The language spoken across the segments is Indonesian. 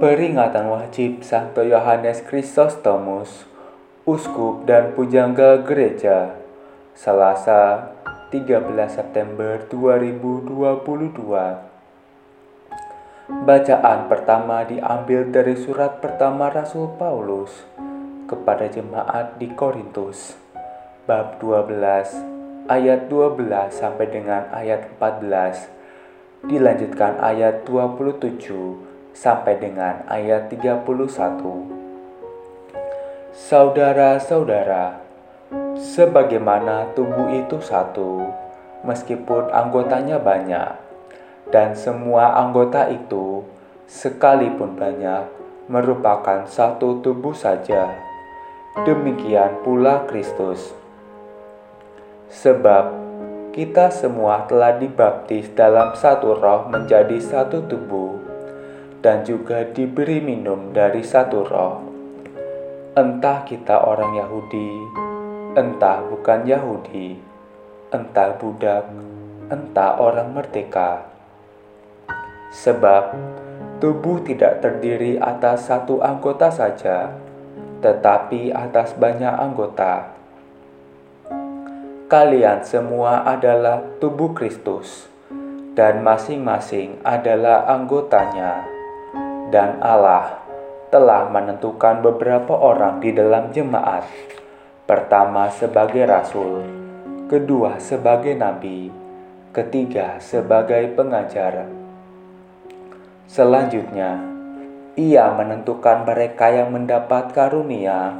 Peringatan wajib Santo Yohanes Chrysostomus, Uskup dan Pujangga Gereja, Selasa 13 September 2022. Bacaan pertama diambil dari surat pertama Rasul Paulus kepada jemaat di Korintus, bab 12 ayat 12 sampai dengan ayat 14, dilanjutkan ayat 27 sampai dengan ayat 31. Saudara-saudara, sebagaimana tubuh itu satu, meskipun anggotanya banyak, dan semua anggota itu, sekalipun banyak, merupakan satu tubuh saja. Demikian pula Kristus. Sebab kita semua telah dibaptis dalam satu roh menjadi satu tubuh dan juga diberi minum dari satu roh. Entah kita orang Yahudi, entah bukan Yahudi, entah budak, entah orang merdeka. Sebab tubuh tidak terdiri atas satu anggota saja, tetapi atas banyak anggota. Kalian semua adalah tubuh Kristus, dan masing-masing adalah anggotanya dan Allah telah menentukan beberapa orang di dalam jemaat. Pertama sebagai rasul, kedua sebagai nabi, ketiga sebagai pengajar. Selanjutnya, ia menentukan mereka yang mendapat karunia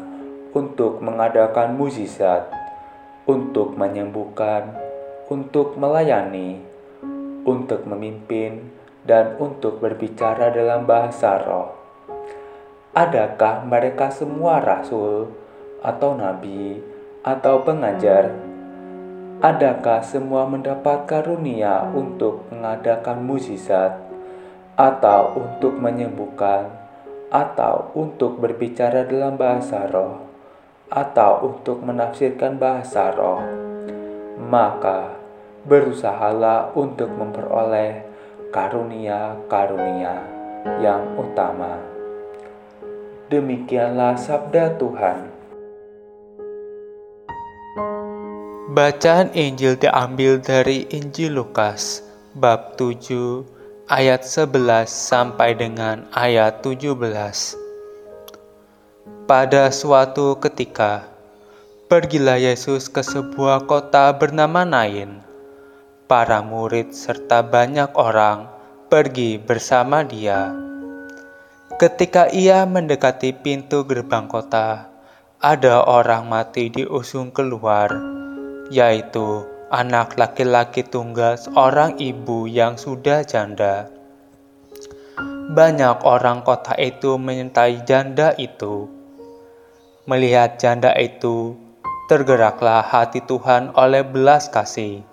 untuk mengadakan mujizat, untuk menyembuhkan, untuk melayani, untuk memimpin, dan untuk berbicara dalam bahasa roh. Adakah mereka semua rasul atau nabi atau pengajar? Adakah semua mendapat karunia untuk mengadakan mujizat atau untuk menyembuhkan atau untuk berbicara dalam bahasa roh atau untuk menafsirkan bahasa roh? Maka berusahalah untuk memperoleh karunia-karunia yang utama. Demikianlah sabda Tuhan. Bacaan Injil diambil dari Injil Lukas bab 7 ayat 11 sampai dengan ayat 17. Pada suatu ketika, pergilah Yesus ke sebuah kota bernama Nain para murid serta banyak orang pergi bersama dia. Ketika ia mendekati pintu gerbang kota, ada orang mati diusung keluar, yaitu anak laki-laki tunggal seorang ibu yang sudah janda. Banyak orang kota itu menyertai janda itu. Melihat janda itu, tergeraklah hati Tuhan oleh belas kasih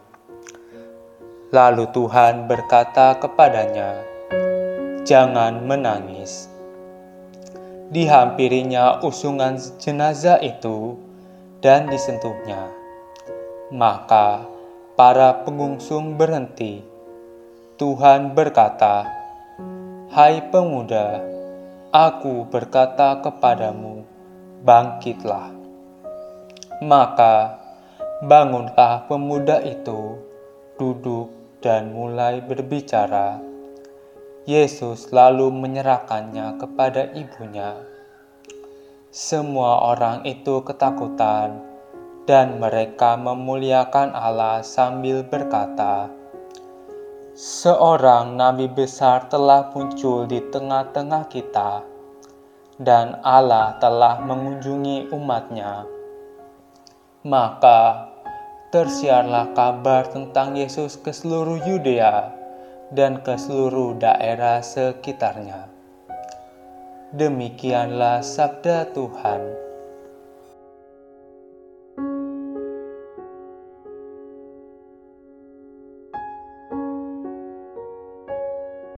Lalu Tuhan berkata kepadanya, "Jangan menangis." Dihampirinya usungan jenazah itu dan disentuhnya. Maka para pengungsung berhenti. Tuhan berkata, "Hai pemuda, aku berkata kepadamu, bangkitlah." Maka bangunlah pemuda itu, duduk dan mulai berbicara, Yesus lalu menyerahkannya kepada ibunya. Semua orang itu ketakutan, dan mereka memuliakan Allah sambil berkata, "Seorang nabi besar telah muncul di tengah-tengah kita, dan Allah telah mengunjungi umatnya." Maka tersiarlah kabar tentang Yesus ke seluruh Yudea dan ke seluruh daerah sekitarnya. Demikianlah sabda Tuhan.